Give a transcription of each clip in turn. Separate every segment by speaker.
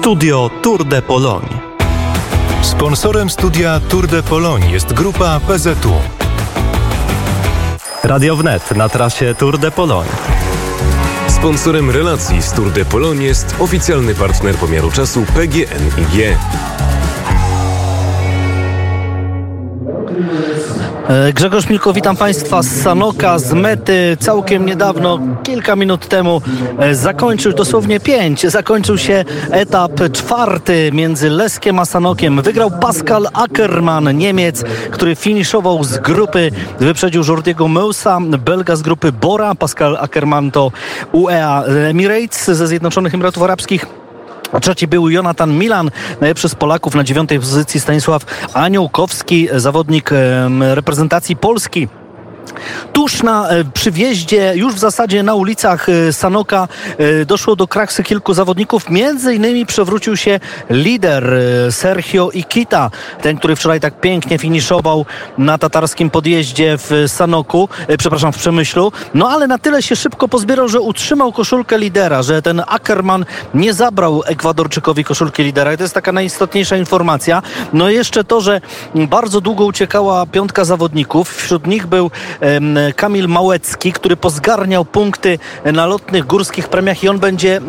Speaker 1: Studio Tour de Pologne.
Speaker 2: Sponsorem studia Tour de Pologne jest grupa PZU.
Speaker 1: Radio Wnet na trasie Tour de Pologne.
Speaker 3: Sponsorem relacji z Tour de Pologne jest oficjalny partner pomiaru czasu PGNiG.
Speaker 4: E, Grzegorz Milko, witam Państwa z Sanoka, z mety. Całkiem niedawno, kilka minut temu, e, zakończył, dosłownie pięć, zakończył się etap czwarty między Leskiem a Sanokiem. Wygrał Pascal Ackermann, Niemiec, który finiszował z grupy, wyprzedził Jordiego Meusa, Belga z grupy Bora. Pascal Ackermann to UEA Emirates ze Zjednoczonych Emiratów Arabskich. Trzeci był Jonathan Milan, najlepszy z Polaków na dziewiątej pozycji Stanisław Aniołkowski, zawodnik reprezentacji Polski. Tuż na e, przywieździe, już w zasadzie na ulicach e, Sanoka e, doszło do kraksy kilku zawodników. Między innymi przewrócił się lider Sergio Ikita, ten, który wczoraj tak pięknie finiszował na tatarskim podjeździe w Sanoku, przepraszam, w Przemyślu. No ale na tyle się szybko pozbierał, że utrzymał koszulkę lidera, że ten Ackerman nie zabrał Ekwadorczykowi koszulki lidera i to jest taka najistotniejsza informacja. No i jeszcze to, że bardzo długo uciekała piątka zawodników. Wśród nich był em, Kamil Małecki, który pozgarniał punkty na lotnych górskich premiach i on będzie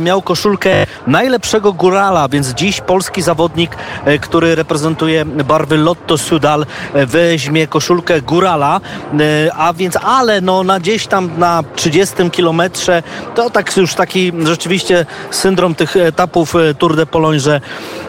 Speaker 4: miał koszulkę najlepszego górala, więc dziś polski zawodnik, e, który reprezentuje barwy Lotto Sudal, e, weźmie koszulkę górala, e, a więc, ale no na gdzieś tam na 30 kilometrze, to tak już taki rzeczywiście syndrom tych etapów Tour de Pologne, że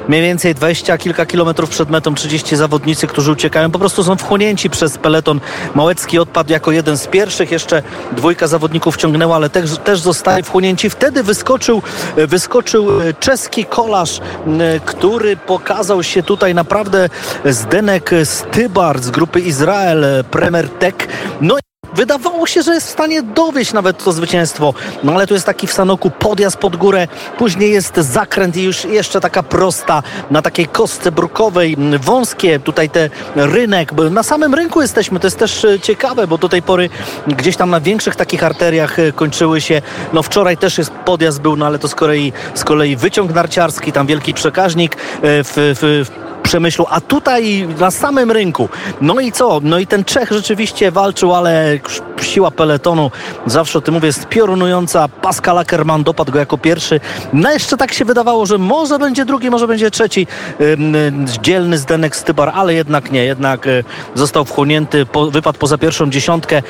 Speaker 4: mniej więcej 20 kilka kilometrów przed metą 30 zawodnicy, którzy uciekają, po prostu są wchłonięci przez peleton. Małecki odpadł jako jeden z pierwszych, jeszcze dwójka zawodników ciągnęła, ale też, też zostali wchłonięci. Wtedy wyskoczył, wyskoczył e, czeski kolarz, m, który pokazał się tutaj naprawdę Zdenek Stybar z grupy Izrael e, Premier Tech. No Wydawało się, że jest w stanie dowieść nawet to zwycięstwo. No ale tu jest taki w Sanoku podjazd pod górę, później jest zakręt i już jeszcze taka prosta na takiej kostce brukowej, wąskie tutaj te rynek. Na samym rynku jesteśmy, to jest też e, ciekawe, bo do tej pory gdzieś tam na większych takich arteriach e, kończyły się. No wczoraj też jest podjazd był, no ale to z kolei, z kolei wyciąg narciarski, tam wielki przekaźnik e, w, w, w Przemyślu, a tutaj na samym rynku. No i co? No i ten Czech rzeczywiście walczył, ale siła peletonu, zawsze o tym mówię, jest piorunująca. Pascal Ackermann dopadł go jako pierwszy. No jeszcze tak się wydawało, że może będzie drugi, może będzie trzeci y, dzielny Zdenek Stybar, ale jednak nie, jednak y, został wchłonięty, wypadł poza pierwszą dziesiątkę.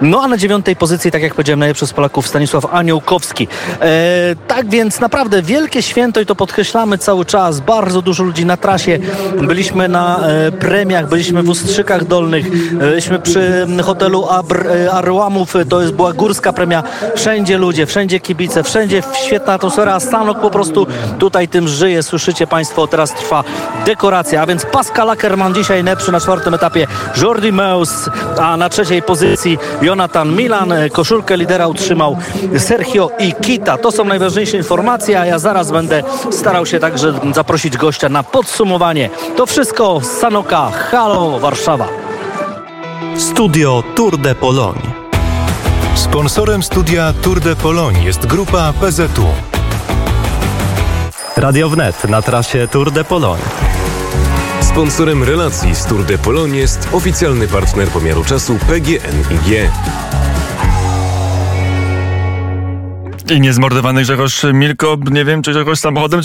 Speaker 4: No a na dziewiątej pozycji, tak jak powiedziałem, najlepszy z Polaków Stanisław Aniołkowski. E, tak więc naprawdę wielkie święto i to podkreślamy cały czas. Bardzo dużo ludzi na trasie. Byliśmy na e, premiach, byliśmy w Ustrzykach Dolnych, e, byliśmy przy hotelu Abr, Arłamów, to jest była górska premia. Wszędzie ludzie, wszędzie kibice, wszędzie świetna atmosfera. Stanok po prostu tutaj tym żyje. Słyszycie Państwo, teraz trwa dekoracja. A więc Pascal Ackermann dzisiaj najlepszy na czwartym etapie. Jordi Meus, a na trzeciej pozycji Jonathan Milan. Koszulkę lidera utrzymał Sergio Ikita. To są najważniejsze informacje, a ja zaraz będę starał się także zaprosić gościa na podsumowanie. To wszystko z Sanoka. Halo Warszawa.
Speaker 1: Studio Tour de Pologne.
Speaker 2: Sponsorem studia Tour de Pologne jest grupa PZU.
Speaker 1: Radio Wnet na trasie Tour de Pologne.
Speaker 3: Sponsorem relacji z Tour de Pologne jest oficjalny partner pomiaru czasu PGNiG.
Speaker 5: I niezmordowany Grzegorz Milko, nie wiem, czy Grzegorz samochodem,